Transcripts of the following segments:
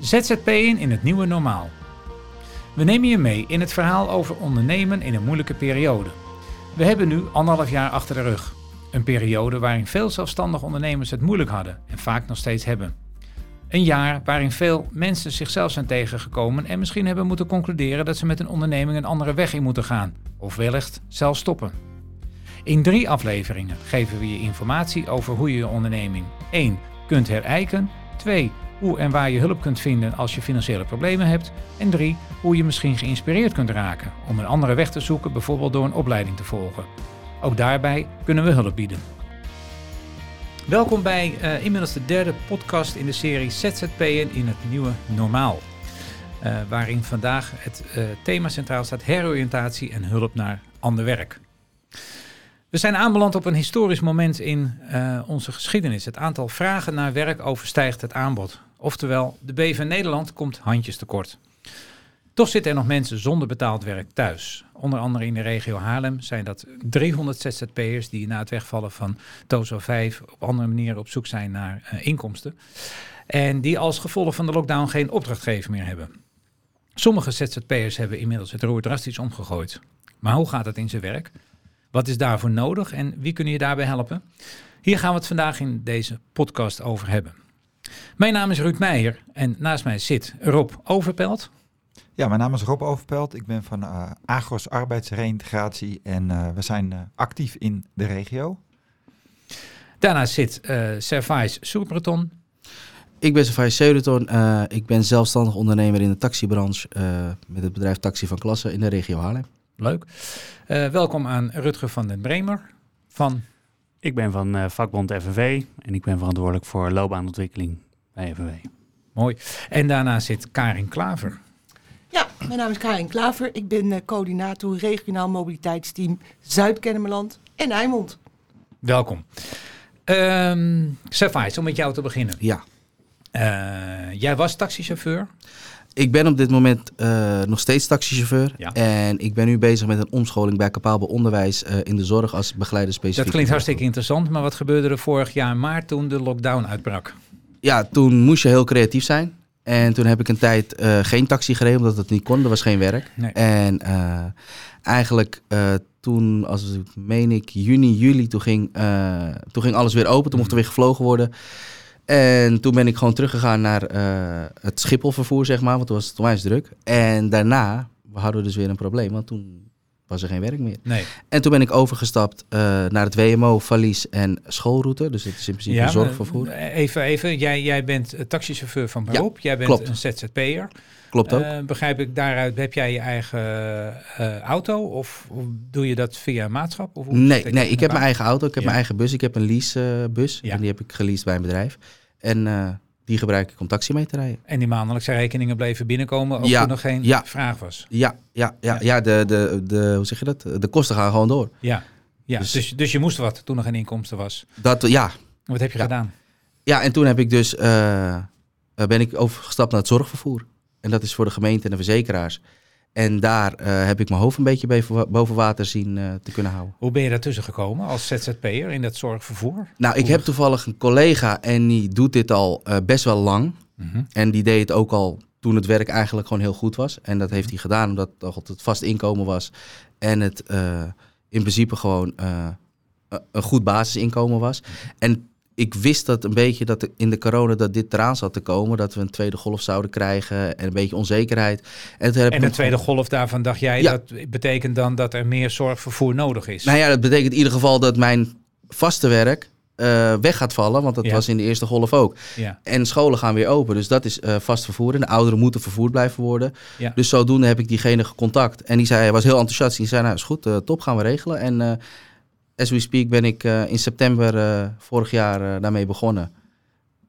ZZP'en in het nieuwe normaal. We nemen je mee in het verhaal over ondernemen in een moeilijke periode. We hebben nu anderhalf jaar achter de rug. Een periode waarin veel zelfstandige ondernemers het moeilijk hadden en vaak nog steeds hebben. Een jaar waarin veel mensen zichzelf zijn tegengekomen en misschien hebben moeten concluderen dat ze met een onderneming een andere weg in moeten gaan, of wellicht zelfs stoppen. In drie afleveringen geven we je informatie over hoe je je onderneming 1. kunt herijken, 2. Hoe en waar je hulp kunt vinden als je financiële problemen hebt en 3. hoe je misschien geïnspireerd kunt raken om een andere weg te zoeken, bijvoorbeeld door een opleiding te volgen. Ook daarbij kunnen we hulp bieden. Welkom bij uh, inmiddels de derde podcast in de serie ZZP'en in het nieuwe normaal. Uh, waarin vandaag het uh, thema centraal staat heroriëntatie en hulp naar ander werk. We zijn aanbeland op een historisch moment in onze geschiedenis. Het aantal vragen naar werk overstijgt het aanbod. Oftewel, de BV Nederland komt handjes tekort. Toch zitten er nog mensen zonder betaald werk thuis. Onder andere in de regio Haarlem zijn dat 300 ZZP'ers die na het wegvallen van TOZO 5 op andere manieren op zoek zijn naar uh, inkomsten. En die als gevolg van de lockdown geen opdrachtgever meer hebben. Sommige ZZP'ers hebben inmiddels het roer drastisch omgegooid. Maar hoe gaat het in zijn werk? Wat is daarvoor nodig en wie kunnen je daarbij helpen? Hier gaan we het vandaag in deze podcast over hebben. Mijn naam is Ruud Meijer en naast mij zit Rob Overpelt. Ja, mijn naam is Rob Overpelt. Ik ben van uh, Agros Arbeidsreintegratie en uh, we zijn uh, actief in de regio. Daarnaast zit uh, Servais. Ik ben Servais Seureton. ik ben zelfstandig ondernemer in de taxibranche met het bedrijf Taxi van Klasse in de regio Haarlem. Leuk. welkom aan Rutger van den Bremer van... Ik ben van vakbond FNV en ik ben verantwoordelijk voor loopbaanontwikkeling bij FNV. Mooi. En daarna zit Karin Klaver. Ja, mijn naam is Karin Klaver. Ik ben uh, coördinator regionaal mobiliteitsteam Zuid-Kennemerland en Eimond. Welkom. Um, om met jou te beginnen. Ja. Uh, jij was taxichauffeur? Ik ben op dit moment uh, nog steeds taxichauffeur. Ja. En ik ben nu bezig met een omscholing bij Capabel Onderwijs uh, in de zorg als begeleider specifiek. Dat klinkt hartstikke interessant, maar wat gebeurde er vorig jaar maart toen de lockdown uitbrak? Ja, toen moest je heel creatief zijn. En toen heb ik een tijd uh, geen taxi gereden, omdat het niet kon. Er was geen werk. Nee. En eigenlijk toen, als ik meen ik, juni, juli, toen ging, toen ging alles weer open. Toen mocht er weer gevlogen worden. En toen ben ik gewoon teruggegaan naar het Schipholvervoer, zeg maar. Want toen was het onwijs druk. En daarna hadden we dus weer een probleem. Want toen was er geen werk meer. Nee. En toen ben ik overgestapt uh, naar het WMO, valies en schoolroute. Dus het is in principe ja, zorgvervoer. Even, even. Jij, jij bent taxichauffeur van beroep. Ja, jij bent klopt. een ZZP'er. Klopt ook. Uh, begrijp ik daaruit, heb jij je eigen uh, auto of doe je dat via een maatschap? Of nee, nee ik heb mijn eigen auto, ik heb Ja. mijn eigen bus. Ik heb een leasebus en die heb ik geleased bij een bedrijf. En die gebruik ik om taxi mee te rijden. En die maandelijkse rekeningen bleven binnenkomen, ook Ja, toen er geen ja. vraag was. Ja, ja, ja, Ja. ja de, de, de, hoe zeg je dat? De kosten gaan gewoon door. Ja, ja. Dus, Dus- dus, je moest wat toen er geen inkomsten was. Dat, ja. Wat heb je gedaan? ja, en toen heb ik dus, uh, ben ik overgestapt naar het zorgvervoer. En dat is voor de gemeente en de verzekeraars. En daar uh, heb ik mijn hoofd een beetje boven, water zien uh, te kunnen houden. Hoe ben je daartussen gekomen als ZZP'er in dat zorgvervoer? Nou, ik heb toevallig een collega en die doet dit al uh, best wel lang. Mhm. En die deed het ook al toen het werk eigenlijk gewoon heel goed was. En dat heeft hij gedaan omdat het vast inkomen was. En het in principe gewoon een goed basisinkomen was. En ik wist dat een beetje dat in de corona dat dit eraan zat te komen. Dat we een tweede golf zouden krijgen en een beetje onzekerheid. En, toen heb En ik de tweede golf daarvan dacht jij, Ja. dat betekent dan dat er meer zorgvervoer nodig is? Nou ja, dat betekent in ieder geval dat mijn vaste werk uh, weg gaat vallen. Want dat Ja. was in de eerste golf ook. Ja. En scholen gaan weer open. Dus dat is uh, vast vervoer. En de ouderen moeten vervoerd blijven worden. Ja. Dus zodoende heb ik diegene gecontact. En die zei, hij was heel enthousiast. Die zei, nou is goed, uh, top, gaan we regelen. En as we speak ben ik uh, in september uh, vorig jaar uh, daarmee begonnen.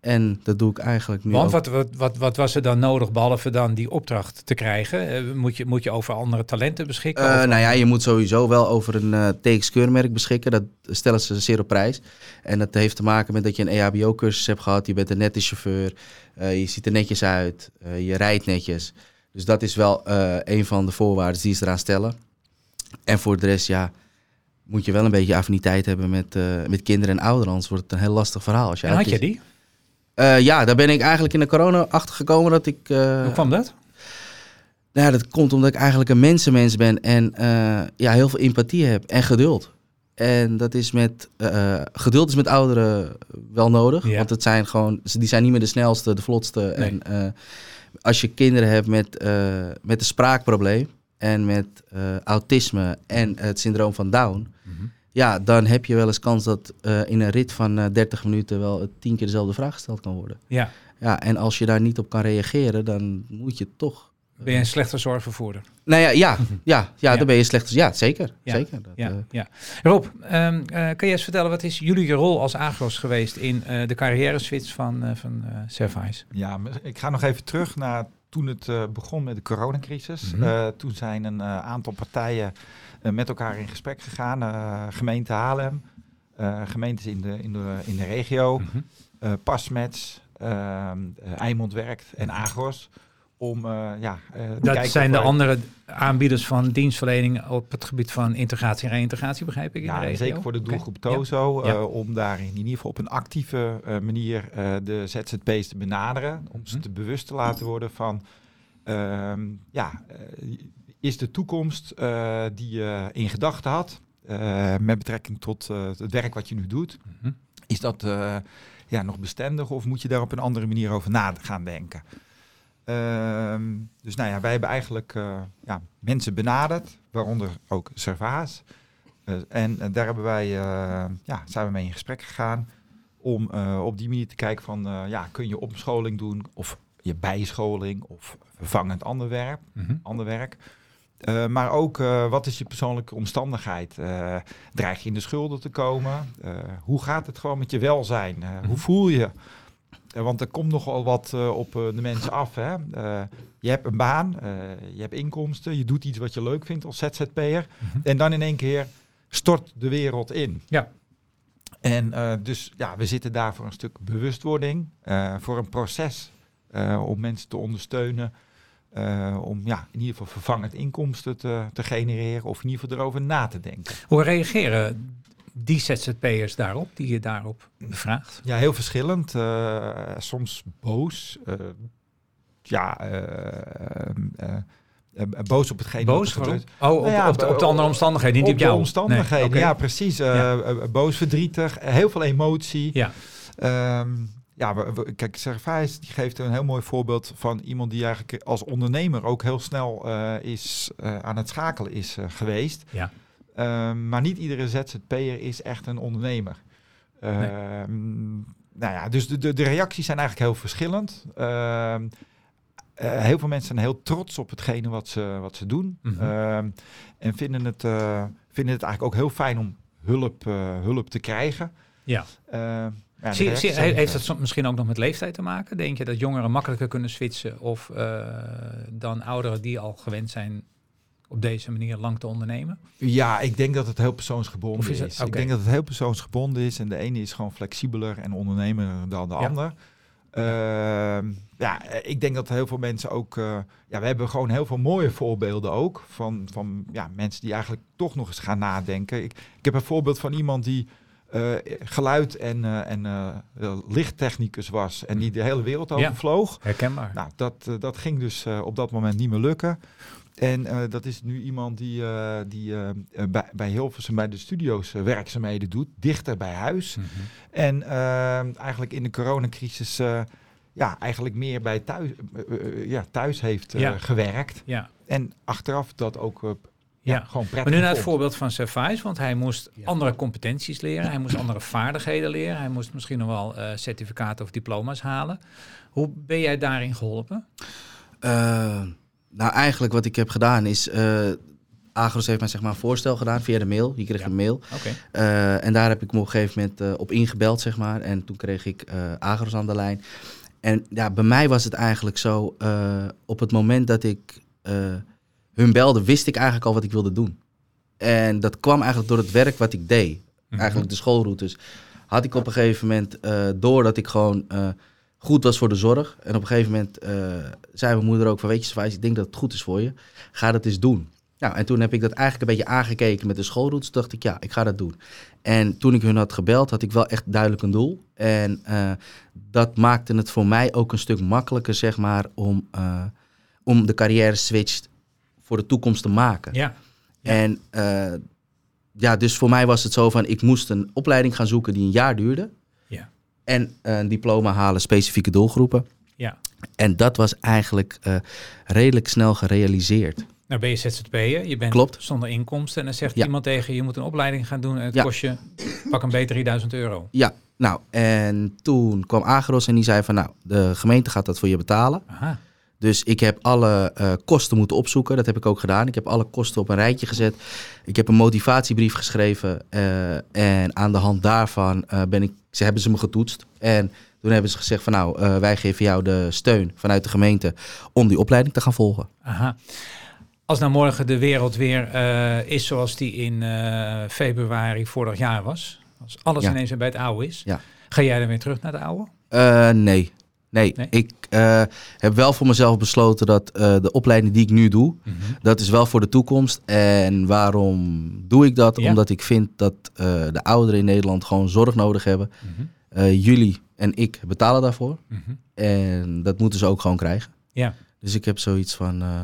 En dat doe ik eigenlijk nu Want wat, wat, wat, wat was er dan nodig, behalve dan die opdracht te krijgen? Eh, moet, je, moet je over andere talenten beschikken? Nou ja, je moet sowieso wel over een TX-keurmerk beschikken. Dat stellen ze zeer op prijs. En dat heeft te maken met dat je een EHBO-cursus hebt gehad. Je bent een nette chauffeur. Je ziet er netjes uit. Je rijdt netjes. Dus dat is wel een van de voorwaarden die ze eraan stellen. En voor de rest, ja, moet je wel een beetje affiniteit hebben met, uh, met kinderen en ouderen. Anders wordt het een heel lastig verhaal. Als je en had je die? Eh, ja, daar ben ik eigenlijk in de corona achter gekomen dat ik... eh, Hoe kwam dat? Nou, ja, dat komt omdat ik eigenlijk een mensenmens ben en eh, ja, heel veel empathie heb en geduld. En dat is met eh, geduld is met ouderen wel nodig, Ja. want het zijn gewoon, die zijn niet meer de snelste, de vlotste. Nee. En eh, als je kinderen hebt met, eh, met een spraakprobleem en met eh, autisme en het syndroom van Down, Mhm. ja, dan heb je wel eens kans dat eh, in een rit van eh 30 minuten wel tien keer dezelfde vraag gesteld kan worden. Ja. Ja, en als je daar niet op kan reageren, dan moet je toch Ben je een slechte zorgvervoerder? nou ja, ja, ja, ja, Ja. dan ben je slecht. Ja, zeker. Ja, zeker. Dat, Ja, eh, ja. Rob, ehm, eh, kun je eens vertellen, wat is jullie rol als agros geweest in eh, de carrière switch van, eh van eh Service? Ja, maar ik ga nog even terug naar toen het eh, begon met de coronacrisis. Mhm. Eh, toen zijn een eh, aantal partijen met elkaar in gesprek gegaan. Gemeente Haarlem, gemeentes in de, in de, in de regio, Mhm. eh Pasmets, ehm eh, Eimond Werkt en Agros. Om eh, ja, eh, Dat zijn de andere aanbieders van dienstverlening op het gebied van integratie en reïntegratie, begrijp ik? In Ja, zeker voor de doelgroep Ja. Tozo. Ja. eh, om daar in ieder geval op een actieve manier de ZZP's te benaderen. Om ze Mhm. te bewust te laten worden van... ehm, ja, is de toekomst die je in gedachten had... met betrekking tot het werk wat je nu doet... Mhm. is dat ja, nog bestendig of moet je daar op een andere manier over na gaan denken? Ehm, dus nou ja, wij hebben eigenlijk eh, ja, mensen benaderd, waaronder ook Servaas. Eh, en eh, daar hebben wij, ja, zijn we mee in gesprek gegaan om op die manier te kijken van, ja, kun je opscholing doen of je bijscholing of vervangend ander werk. Mhm. Ander werk. Maar ook, wat is je persoonlijke omstandigheid? Dreig je in de schulden te komen? Hoe gaat het gewoon met je welzijn? Hoe voel je? Eh, want er komt nogal wat eh, op eh, de mensen af. Hè? Je hebt een baan, je hebt inkomsten, je doet iets wat je leuk vindt als ZZP'er. Mhm. En dan in één keer stort de wereld in. Ja. En dus ja, we zitten daar voor een stuk bewustwording, voor een proces om mensen te ondersteunen. om ja, in ieder geval vervangend inkomsten te, te genereren of in ieder geval erover na te denken. Hoe reageren die ZZP'ers daarop, die je daarop bevraagt? Ja, heel verschillend. eh, soms boos. eh, ja, eh, boos op hetgeen Boos? Waarom? gebeurt. Oh, op, Nou ja, op, de, op de op- andere omstandigheden, niet op op de jou? omstandigheden, Nee, ja precies. Ja. boos, verdrietig, heel veel emotie. Ja. Ehm, ja, we, we- kijk, Servais die geeft een heel mooi voorbeeld van iemand die eigenlijk als ondernemer ook heel snel is, aan het schakelen is geweest. Ja. Ehm, maar niet iedere ZZP'er is echt een ondernemer. Ehm, Nou ja, dus de, de, de reacties zijn eigenlijk heel verschillend. Ehm, eh, heel veel mensen zijn heel trots op hetgene wat ze, wat ze doen. Mhm. En vinden het, eh, vinden het eigenlijk ook heel fijn om hulp, eh, hulp te krijgen. Ja. Ja, Zie, heeft dat soms misschien ook nog met leeftijd te maken? Denk je dat jongeren makkelijker kunnen switchen of dan ouderen die al gewend zijn op deze manier lang te ondernemen? Ja, ik denk dat het heel persoonsgebonden Of is. is Ik denk dat het heel persoonsgebonden is. En de ene is gewoon flexibeler en ondernemer dan de Ja. ander. Ehm, ja, ik denk dat heel veel mensen ook... eh, ja, we hebben gewoon heel veel mooie voorbeelden ook. Van, van ja, mensen die eigenlijk toch nog eens gaan nadenken. Ik, ik heb een voorbeeld van iemand die eh, geluid- en, eh, en lichttechnicus was. En die de hele wereld Ja. overvloog. Herkenbaar. Nou, dat, dat ging dus op dat moment niet meer lukken. En eh, dat is nu iemand die, eh, die eh, bij, bij Hilversum bij de studio's werkzaamheden doet, dichter bij huis. Mhm. En eigenlijk in de coronacrisis eh, ja, eigenlijk meer bij thuis, ja, thuis heeft eh, Ja. gewerkt. Ja. En achteraf dat ook ja, Ja. gewoon prettig Maar nu naar het vond. voorbeeld van Service, want hij moest andere competenties leren, hij moest andere vaardigheden leren, hij moest misschien nog wel eh, certificaten of diploma's halen. Hoe ben jij daarin geholpen? Eh, nou, eigenlijk wat ik heb gedaan is... eh Agros heeft mij zeg maar een voorstel gedaan via de mail. Je kreeg Ja. een mail. Oké. Eh, en daar heb ik me op een gegeven moment eh, op ingebeld, zeg maar. En toen kreeg ik Agros aan de lijn. En ja, bij mij was het eigenlijk zo... op het moment dat ik hun belde, wist ik eigenlijk al wat ik wilde doen. En dat kwam eigenlijk door het werk wat ik deed. Mhm. Eigenlijk de schoolroutes. Had ik op een gegeven moment eh, door dat ik gewoon goed was voor de zorg. En op een gegeven moment eh, zei mijn moeder ook van... Weet je, Swijs, ik denk dat het goed is voor je. Ga dat eens doen. Nou, en toen heb ik dat eigenlijk een beetje aangekeken met de schoolroutes. dacht ik, ja, ik ga dat doen. En toen ik hun had gebeld, had ik wel echt duidelijk een doel. En eh, dat maakte het voor mij ook een stuk makkelijker, zeg maar, om, eh, om de carrière switch voor de toekomst te maken. Ja. Ja. En ja, dus voor mij was het zo van, ik moest een opleiding gaan zoeken die een jaar duurde. En een diploma halen, specifieke doelgroepen. Ja. En dat was eigenlijk eh, redelijk snel gerealiseerd. Nou ben je ZZP'er, je bent Klopt. zonder inkomsten. En dan zegt Ja. iemand tegen je, je moet een opleiding gaan doen. En het Ja. kost je, pak een beter 3000 euro. Ja, nou, en toen kwam Agros en die zei van, nou, de gemeente gaat dat voor je betalen. Aha. Dus ik heb alle eh, kosten moeten opzoeken. Dat heb ik ook gedaan. Ik heb alle kosten op een rijtje gezet. Ik heb een motivatiebrief geschreven. eh, en aan de hand daarvan ben ik, ze hebben ze me getoetst. En toen hebben ze gezegd van nou, eh, wij geven jou de steun vanuit de gemeente om die opleiding te gaan volgen. Aha. Als nou morgen de wereld weer eh, is zoals die in eh, februari vorig jaar was. Als alles Ja. ineens weer bij het oude is. Ja. Ga jij dan weer terug naar de oude? Nee. Nee, Nee? ik eh, heb wel voor mezelf besloten dat eh, de opleiding die ik nu doe, dat is wel voor de toekomst. En waarom doe ik dat? Ja. Omdat ik vind dat eh, de ouderen in Nederland gewoon zorg nodig hebben. Mhm. Eh, jullie en ik betalen daarvoor. Mhm. En dat moeten ze ook gewoon krijgen. Ja. Dus ik heb zoiets van, eh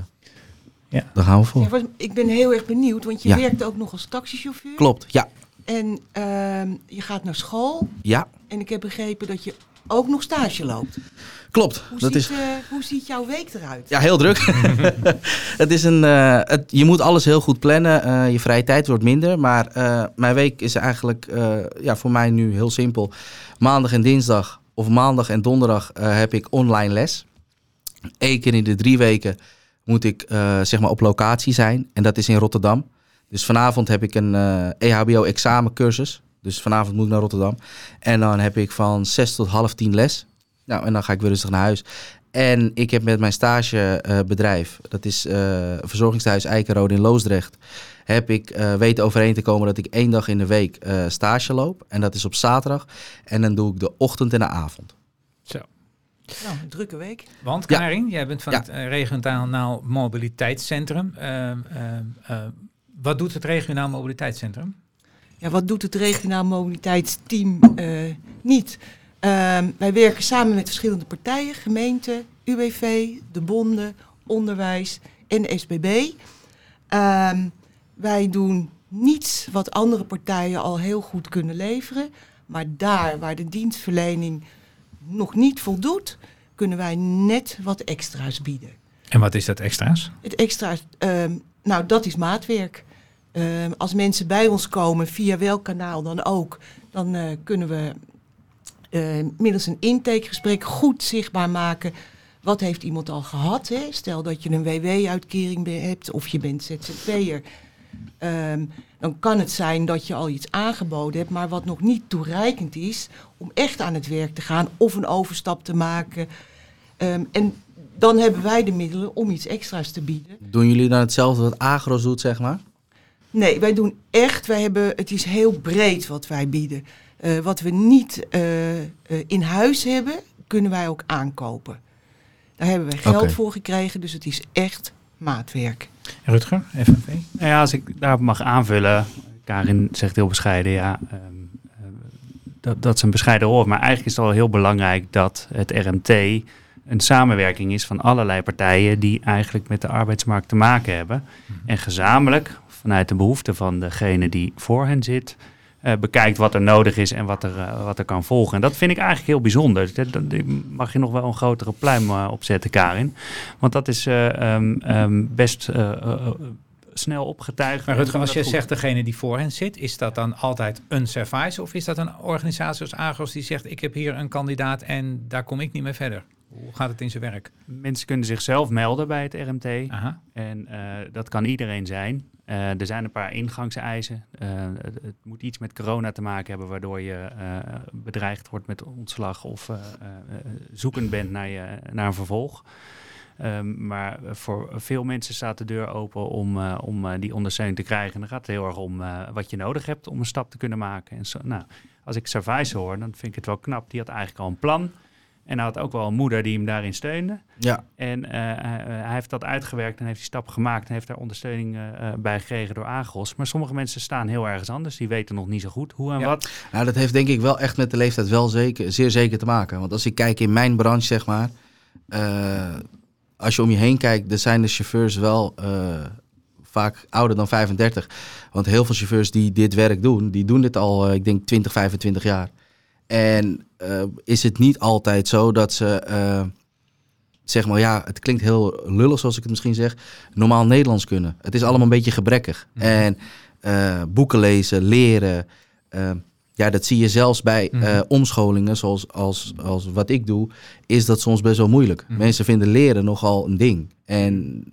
Ja. daar gaan we voor. ik ben heel erg benieuwd, want je Ja. werkt ook nog als taxichauffeur. Klopt, ja. En ehm, je gaat naar school. Ja, En ik heb begrepen dat je ook nog stage loopt. klopt. Hoe, Dat ziet, is eh, hoe ziet jouw week eruit? ja, heel druk. het is een, eh, het, je moet alles heel goed plannen. Eh, je vrije tijd wordt minder. Maar mijn week is eigenlijk ja, voor mij nu heel simpel. Maandag en dinsdag of maandag en donderdag heb ik online les. Eén keer in de drie weken moet ik zeg maar op locatie zijn. En dat is in Rotterdam. Dus vanavond heb ik een eh EHBO examencursus. Dus vanavond moet ik naar Rotterdam. En dan heb ik van zes tot half tien les. Nou, en dan ga ik weer rustig naar huis. En ik heb met mijn stagebedrijf, dat is eh Verzorgingstehuis Eikenrode in Loosdrecht, heb ik eh, weten overeen te komen dat ik één dag in de week eh, stage loop. En dat is op zaterdag. En dan doe ik de ochtend en de avond. Zo. Nou, een drukke week. Want Ja. Karin, jij bent van Ja. het eh, regionaal mobiliteitscentrum. Ehm, ehm, eh, wat doet het regionaal mobiliteitscentrum? Ja, wat doet het regionaal mobiliteitsteam eh, niet? Ehm, wij werken samen met verschillende partijen, gemeente, UWV, de bonden, onderwijs en SBB. Ehm, wij doen niets wat andere partijen al heel goed kunnen leveren. Maar daar waar de dienstverlening nog niet voldoet, kunnen wij net wat extra's bieden. En wat is dat extra's? Het extra, ehm, nou dat is maatwerk. Ehm, als mensen bij ons komen, via welk kanaal dan ook, dan eh, kunnen we eh, middels een intakegesprek goed zichtbaar maken. Wat heeft iemand al gehad? Hè? Stel dat je een WW-uitkering hebt of je bent ZZP'er. Ehm, dan kan het zijn dat je al iets aangeboden hebt, maar wat nog niet toereikend is om echt aan het werk te gaan of een overstap te maken. Ehm, en dan hebben wij de middelen om iets extra's te bieden. Doen jullie dan hetzelfde wat Agros doet, zeg maar? Nee, wij doen echt, wij hebben, het is heel breed wat wij bieden. Eh, wat we niet eh, eh, in huis hebben, kunnen wij ook aankopen. Daar hebben we geld voor gekregen, dus het is echt maatwerk. Rutger, FNV? Nou ja, als ik daarop mag aanvullen. Karin zegt heel bescheiden, ja, ehm, eh, dat, dat is een bescheiden rol. Maar eigenlijk is het wel heel belangrijk dat het RMT een samenwerking is van allerlei partijen die eigenlijk met de arbeidsmarkt te maken hebben. En gezamenlijk, vanuit de behoeften van degene die voor hen zit, eh, bekijkt wat er nodig is en wat er, eh, wat er kan volgen. En dat vind ik eigenlijk heel bijzonder. Daar mag je nog wel een grotere pluim eh, opzetten, Karin. Want dat is eh, ehm, ehm, best snel opgetuigd. Maar Rutger, als je goed. zegt degene die voor hen zit, is dat dan altijd een service? Of is dat een organisatie als Agros die zegt, ik heb hier een kandidaat en daar kom ik niet mee verder? Hoe gaat het in zijn werk? Mensen kunnen zichzelf melden bij het RMT. Aha. En dat kan iedereen zijn. Eh, er zijn een paar ingangseisen. Eh, het, het moet iets met corona te maken hebben, waardoor je eh, bedreigd wordt met ontslag of zoekend bent naar, je, naar een vervolg. Ehm, maar voor veel mensen staat de deur open om, om die ondersteuning te krijgen. En dan gaat het heel erg om wat je nodig hebt om een stap te kunnen maken. En zo, nou, als ik Service hoor, dan vind ik het wel knap. Die had eigenlijk al een plan. En hij had ook wel een moeder die hem daarin steunde. Ja, En eh, hij, hij heeft dat uitgewerkt en heeft die stap gemaakt en heeft daar ondersteuning eh, eh, bij gekregen door Agros. Maar sommige mensen staan heel ergens anders. Die weten nog niet zo goed hoe en Ja. wat. nou, dat heeft denk ik wel echt met de leeftijd wel zeker, zeer zeker te maken. Want als ik kijk in mijn branche, zeg maar. eh, als je om je heen kijkt, dan zijn de chauffeurs wel eh, vaak ouder dan 35. Want heel veel chauffeurs die dit werk doen, die doen dit al, eh, ik denk, 20, 25 jaar. En eh, is het niet altijd zo dat ze, eh, zeg maar, ja, het klinkt heel lullig zoals ik het misschien zeg, normaal Nederlands kunnen. Het is allemaal een beetje gebrekkig. En eh, boeken lezen, leren, ja, dat zie je zelfs bij Mhm. omscholingen, zoals als, als wat ik doe, is dat soms best wel moeilijk. Mhm. Mensen vinden leren nogal een ding. En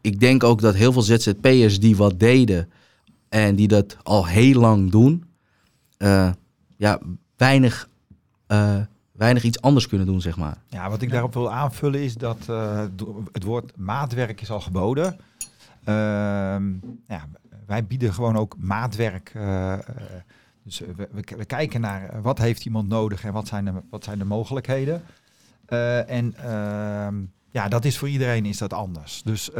ik denk ook dat heel veel ZZP'ers die wat deden en die dat al heel lang doen, ja, weinig, eh, weinig iets anders kunnen doen, zeg maar. Ja, wat ik daarop wil aanvullen is dat eh, het woord maatwerk is al geboden. Ehm, ja, wij bieden gewoon ook maatwerk. eh, dus we, we, we kijken naar wat heeft iemand nodig en wat zijn de, wat zijn de mogelijkheden. Eh, en ehm, ja, dat is voor iedereen is dat anders. Dus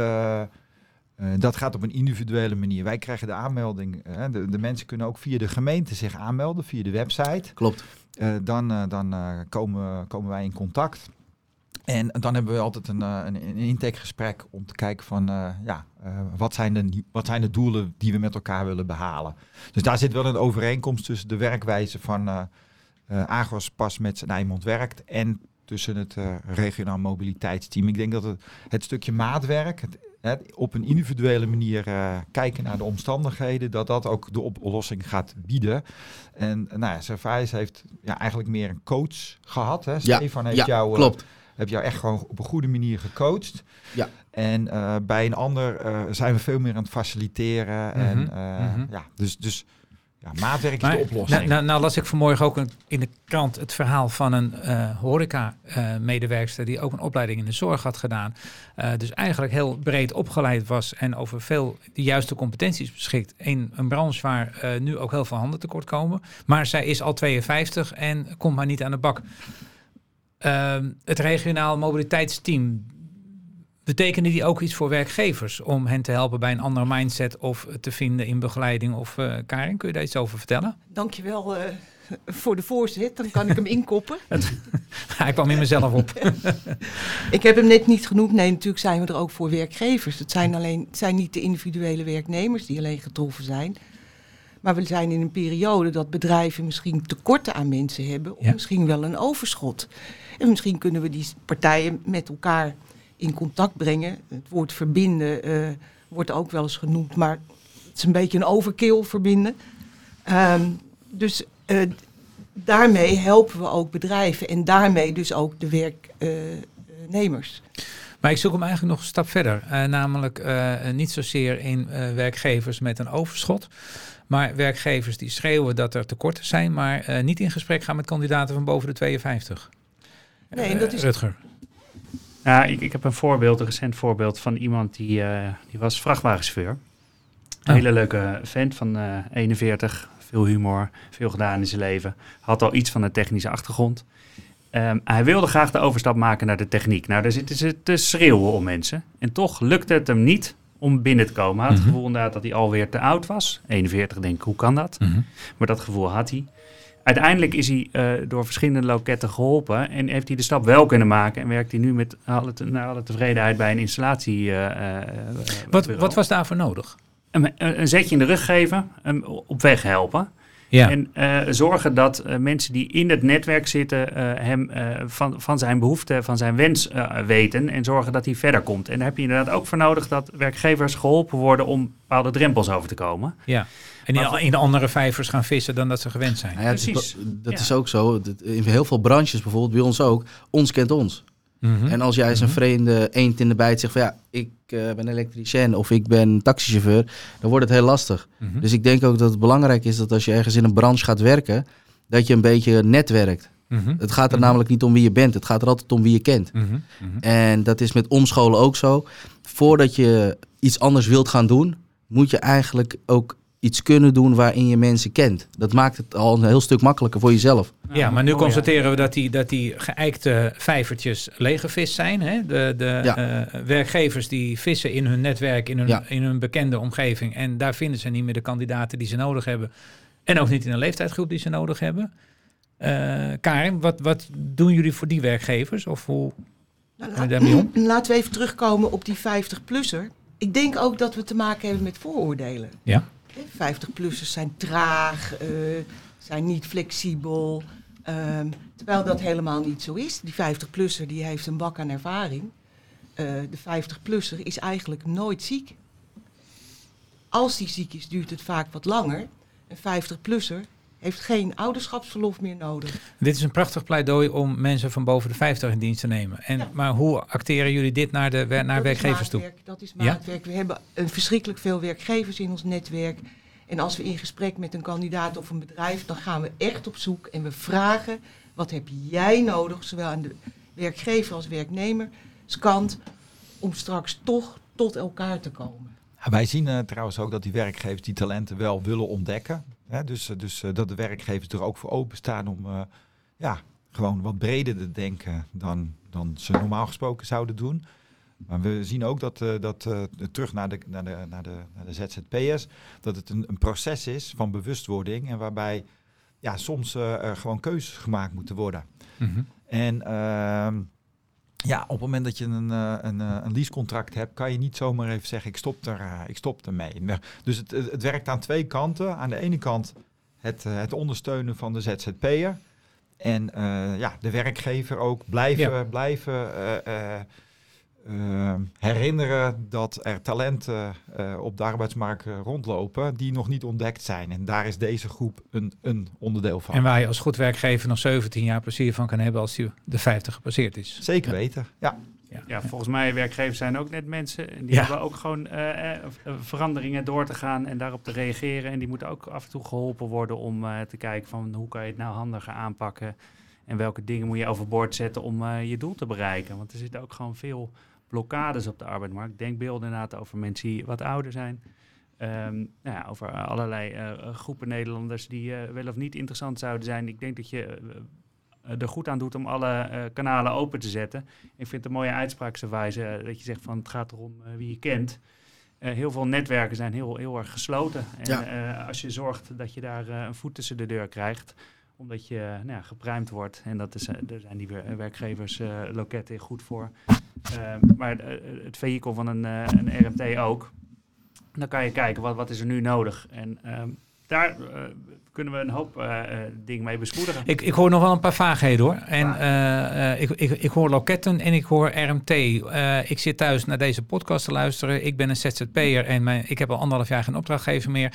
eh, dat gaat op een individuele manier. Wij krijgen de aanmelding. eh, de, de mensen kunnen ook via de gemeente zich aanmelden, via de website. Klopt. Eh, dan dan komen, komen wij in contact. En dan hebben we altijd een, een, een intakegesprek om te kijken van ja, wat, zijn de, wat zijn de doelen die we met elkaar willen behalen. Dus daar zit wel een overeenkomst tussen de werkwijze van Agros pas met zijn Eimond werkt en tussen het regionaal mobiliteitsteam. Ik denk dat het, het stukje maatwerk, het, het op een individuele manier eh, kijken naar de omstandigheden, dat dat ook de oplossing gaat bieden. En eh, nou ja, Servais heeft ja, eigenlijk meer een coach gehad. Hè? Ja, Stefan heeft ja, jou, eh, klopt. heb jou echt gewoon op een goede manier gecoacht. Ja. En bij een ander zijn we veel meer aan het faciliteren. En, Mhm, mhm. ja, dus, dus ja, maatwerk is de oplossing. nou, nou, nou las ik vanmorgen ook een- in de krant het verhaal van een eh horeca-medewerkster die ook een opleiding in de zorg had gedaan. Eh, dus eigenlijk heel breed opgeleid was en over veel de juiste competenties beschikt. In een branche waar eh, nu ook heel veel handen tekort komen. Maar zij is al 52 en komt maar niet aan de bak. Ehm, het regionaal mobiliteitsteam. Betekende die ook iets voor werkgevers om hen te helpen bij een andere mindset of te vinden in begeleiding? Of eh, Karin, kun je daar iets over vertellen? Dankjewel eh voor de voorzet, dan kan ik hem inkoppen. Hij kwam in mezelf op. Ik heb hem net niet genoemd. Nee, natuurlijk zijn we er ook voor werkgevers. Het zijn, alleen, het zijn niet de individuele werknemers die alleen getroffen zijn. Maar we zijn in een periode dat bedrijven misschien tekorten aan mensen hebben. Of Ja. misschien wel een overschot. En misschien kunnen we die partijen met elkaar in contact brengen. Het woord verbinden eh, wordt ook wel eens genoemd. Maar het is een beetje een overkill verbinden. Ehm, dus eh, daarmee helpen we ook bedrijven. En daarmee dus ook de werknemers. Maar ik zoek hem eigenlijk nog een stap verder. Eh, namelijk niet zozeer in werkgevers met een overschot. Maar werkgevers die schreeuwen dat er tekorten zijn. Maar niet in gesprek gaan met kandidaten van boven de 52. Nee, en dat is- Rutger. Ja, ik, ik heb een voorbeeld, een recent voorbeeld van iemand die, eh, die was vrachtwagenchauffeur. Een Oh. hele leuke vent van eh 41, veel humor, veel gedaan in zijn leven. Had al iets van een technische achtergrond. Ehm, hij wilde graag de overstap maken naar de techniek. Nou, daar zitten ze te schreeuwen om mensen. En toch lukte het hem niet om binnen te komen. Hij had het Mhm. gevoel inderdaad dat hij alweer te oud was. 41, denk ik, hoe kan dat? Mhm. Maar dat gevoel had hij. Uiteindelijk is hij eh, door verschillende loketten geholpen en heeft hij de stap wel kunnen maken. En werkt hij nu met alle, te- naar alle tevredenheid bij een installatie. eh, eh, Wat, wat was daarvoor nodig? Een, een zetje in de rug geven, op weg helpen. Ja. En eh, zorgen dat eh, mensen die in het netwerk zitten eh, hem eh, van, van zijn behoefte, van zijn wens weten. En zorgen dat hij verder komt. En daar heb je inderdaad ook voor nodig dat werkgevers geholpen worden om bepaalde drempels over te komen. ja. En in, andere vijvers gaan vissen dan dat ze gewend zijn. Nou ja, Precies. dat Ja. is ook zo. In heel veel branches, bijvoorbeeld bij ons ook, ons kent ons. Mhm. En als jij eens een Mhm. vreemde eend in de bijt zegt van ja, ik eh, ben elektricien of ik ben taxichauffeur, dan wordt het heel lastig. Mhm. Dus ik denk ook dat het belangrijk is dat als je ergens in een branche gaat werken, dat je een beetje netwerkt. Mhm. Het gaat er Mhm. namelijk niet om wie je bent, het gaat er altijd om wie je kent. En dat is met omscholen ook zo. Voordat je iets anders wilt gaan doen, moet je eigenlijk ook iets kunnen doen waarin je mensen kent. Dat maakt het al een heel stuk makkelijker voor jezelf. Ja, maar nu ja. constateren we dat die, dat die geëikte vijvertjes leeggevist zijn. Hè? De, de Ja. eh, werkgevers die vissen in hun netwerk, in hun, Ja. in hun bekende omgeving. En daar vinden ze niet meer de kandidaten die ze nodig hebben. En ook niet in de leeftijdsgroep die ze nodig hebben. Eh Karin, wat, wat doen jullie voor die werkgevers? Of hoe Nou, gaan jullie daarmee om? Laten we even terugkomen op die 50-plusser. Ik denk ook dat we te maken hebben met vooroordelen. Ja. 50-plussers zijn traag, eh, zijn niet flexibel. ehm, terwijl dat helemaal niet zo is. Die 50-plusser die heeft een bak aan ervaring. Eh, de 50-plusser is eigenlijk nooit ziek. Als die ziek is, duurt het vaak wat langer. Een 50-plusser heeft geen ouderschapsverlof meer nodig. Dit is een prachtig pleidooi om mensen van boven de 50 in dienst te nemen. En, Ja. Maar hoe acteren jullie dit naar, de, naar Dat werkgevers toe? Dat is Ja? maatwerk. We hebben een verschrikkelijk veel werkgevers in ons netwerk. En als we in gesprek met een kandidaat of een bedrijf, dan gaan we echt op zoek en we vragen: wat heb jij nodig, zowel aan de werkgever als werknemerskant, om straks toch tot elkaar te komen? Ja, wij zien eh, trouwens ook dat die werkgevers die talenten wel willen ontdekken. Hè? Dus, eh, dus eh, dat de werkgevers er ook voor openstaan om eh, ja, gewoon wat breder te denken dan, dan ze normaal gesproken zouden doen. Maar we zien ook dat, dat terug naar de, naar, de, naar, de, naar de ZZP'ers, dat het een, een proces is van bewustwording en waarbij ja, soms er gewoon keuzes gemaakt moeten worden. Mhm. En ehm, ja, op het moment dat je een, eh, een, eh, een leasecontract hebt, kan je niet zomaar even zeggen, ik stop, er, eh, ik stop ermee. Dus het, het werkt aan twee kanten. Aan de ene kant het, het ondersteunen van de ZZP'er. En ja, de werkgever ook blijven, blijven eh, herinneren dat er talenten eh, op de arbeidsmarkt eh, rondlopen die nog niet ontdekt zijn. En daar is deze groep een, een onderdeel van. En waar je als goed werkgever nog 17 jaar plezier van kan hebben als die de 50 gepasseerd is. Zeker weten, ja. Ja, volgens mij werkgevers zijn ook net mensen. En die Ja. hebben ook gewoon eh, eh, veranderingen door te gaan en daarop te reageren. En die moeten ook af en toe geholpen worden om eh, te kijken van hoe kan je het nou handiger aanpakken. En welke dingen moet je overboord zetten om eh, je doel te bereiken. Want er zitten ook gewoon veel blokkades op de arbeidsmarkt. Denkbeelden inderdaad over mensen die wat ouder zijn. Ehm, nou ja, over allerlei eh, groepen Nederlanders die eh, wel of niet interessant zouden zijn. Ik denk dat je eh, eh, er goed aan doet om alle eh, kanalen open te zetten. Ik vind het een mooie uitspraakse uh, dat je zegt van het gaat erom wie je kent. Heel veel netwerken zijn heel, heel erg gesloten. En Ja. als je zorgt dat je daar een voet tussen de deur krijgt, omdat je nou ja, gepruimd wordt. En dat is, uh, daar zijn die wer- werkgevers uh, loketten goed voor. Ehm, maar uh, het vehikel van een, een RMT ook. Dan kan je kijken wat, wat is er nu nodig. En ehm, daar uh, kunnen we een hoop uh, dingen mee bespoedigen. Ik, ik hoor nog wel een paar vaagheden hoor. En uh, ik, ik, ik hoor loketten en ik hoor RMT. Ik zit thuis naar deze podcast te luisteren. Ik ben een ZZP'er en mijn, ik heb al anderhalf jaar geen opdrachtgever meer.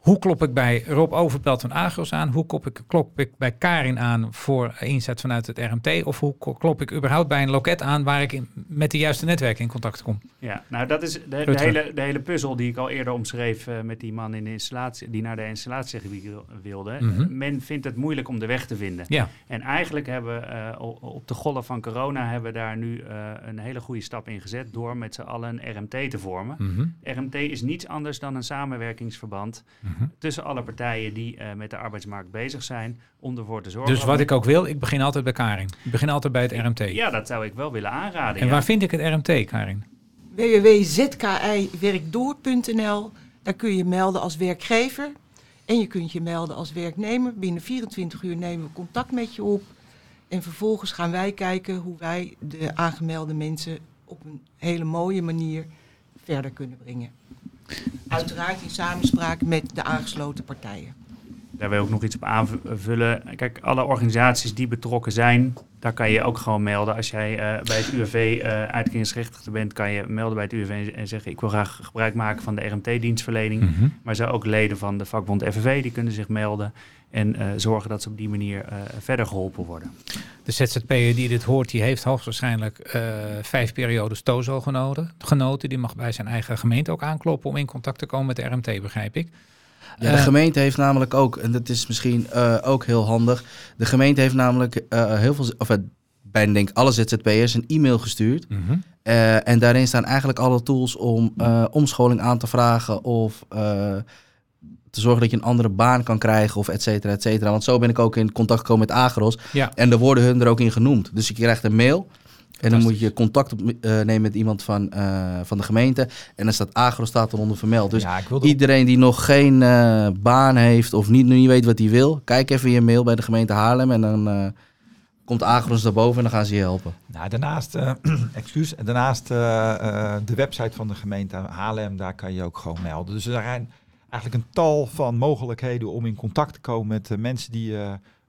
Hoe klop ik bij Rob Overpelt van Agros aan? Hoe klop ik, klop ik bij Karin aan voor inzet vanuit het RMT? Of hoe klop ik überhaupt bij een loket aan waar ik in, met de juiste netwerken in contact kom? Ja, nou dat is de, de, hele, de hele puzzel die ik al eerder omschreef uh, met die man in de installatie, die naar de installatiegebied wilde. Mm -hmm. Men vindt het moeilijk om de weg te vinden. Ja. En eigenlijk hebben we uh, op de golf van corona hebben we daar nu uh, een hele goede stap in gezet door met z'n allen een RMT te vormen. Mm -hmm. RMT is niets anders dan een samenwerkingsverband mm -hmm. Tussen alle partijen die uh, met de arbeidsmarkt bezig zijn om ervoor te zorgen. Dus wat ik ook wil, ik begin altijd bij Karin. Ik begin altijd bij het RMT. Ja, dat zou ik wel willen aanraden. En ja. waar vind ik het RMT, Karin? www.zkiwerkdoor.nl Daar kun je melden als werkgever en je kunt je melden als werknemer. Binnen 24 uur nemen we contact met je op. En vervolgens gaan wij kijken hoe wij de aangemelde mensen op een hele mooie manier verder kunnen brengen. Uiteraard in samenspraak met de aangesloten partijen. Daar wil ik nog iets op aanvullen. Kijk, alle organisaties die betrokken zijn, daar kan je ook gewoon melden. Als jij uh, bij het UWV uh, uitkeringsgerechtigde bent, kan je melden bij het UWV en zeggen ik wil graag gebruik maken van de RMT-dienstverlening. Mhm. Maar zo ook leden van de vakbond FNV, die kunnen zich melden en uh, zorgen dat ze op die manier verder geholpen worden. De ZZP'er die dit hoort, die heeft hoogstwaarschijnlijk vijf periodes TOZO genoten, genoten. Die mag bij zijn eigen gemeente ook aankloppen om in contact te komen met de RMT, begrijp ik. Ja, de gemeente heeft namelijk ook, en dat is misschien uh, ook heel handig. De gemeente heeft namelijk uh, heel veel, of uh, bijna denk alle ZZP'ers een e-mail gestuurd. Mm -hmm. en daarin staan eigenlijk alle tools om omscholing aan te vragen of te zorgen dat je een andere baan kan krijgen of et cetera, et cetera. Want zo ben ik ook in contact gekomen met Agros. Ja. En er worden hun er ook in genoemd. Dus je krijgt een mail. En dan moet je contact op, eh, nemen met iemand van, eh, van de gemeente. En dan staat Agros staat eronder vermeld. Dus ja, iedereen die nog geen eh, baan heeft of niet, niet weet wat hij wil, kijk even in je mail bij de gemeente Haarlem. En dan komt Agros daarboven en dan gaan ze je helpen. Nou, daarnaast, eh, excuus, daarnaast de website van de gemeente Haarlem, daar kan je ook gewoon melden. Dus er zijn eigenlijk een tal van mogelijkheden om in contact te komen met mensen die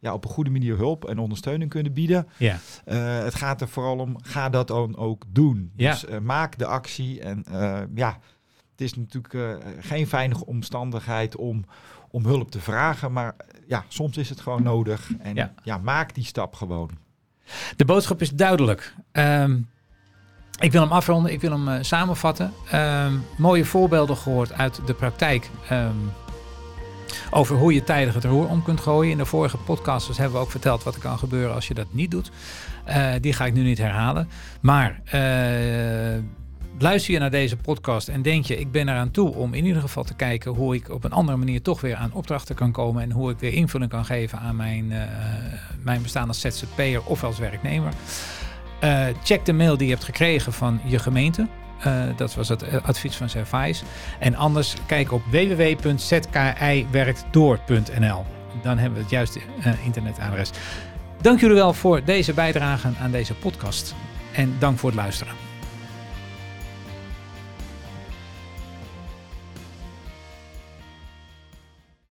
ja, op een goede manier hulp en ondersteuning kunnen bieden. Ja. Eh, het gaat er vooral om, ga dat dan ook doen. Ja. Dus eh, maak de actie en eh, ja, het is natuurlijk geen veilige omstandigheid om, om hulp te vragen, maar ja, soms is het gewoon nodig. En Ja. ja, maak die stap gewoon. De boodschap is duidelijk. Ehm, ik wil hem afronden, ik wil hem samenvatten. Ehm, mooie voorbeelden gehoord uit de praktijk. ehm, over hoe je tijdig het roer om kunt gooien. In de vorige podcasts hebben we ook verteld wat er kan gebeuren als je dat niet doet. Eh, die ga ik nu niet herhalen. Maar eh, luister je naar deze podcast en denk je, ik ben eraan toe om in ieder geval te kijken hoe ik op een andere manier toch weer aan opdrachten kan komen en hoe ik weer invulling kan geven aan mijn, eh, mijn bestaan als ZZP'er of als werknemer. Check de mail die je hebt gekregen van je gemeente. Eh, dat was het eh, advies van Service. En anders kijk op www.zkiwerktdoor.nl. Dan hebben we het juiste eh, internetadres. Dank jullie wel voor deze bijdrage aan deze podcast. En dank voor het luisteren.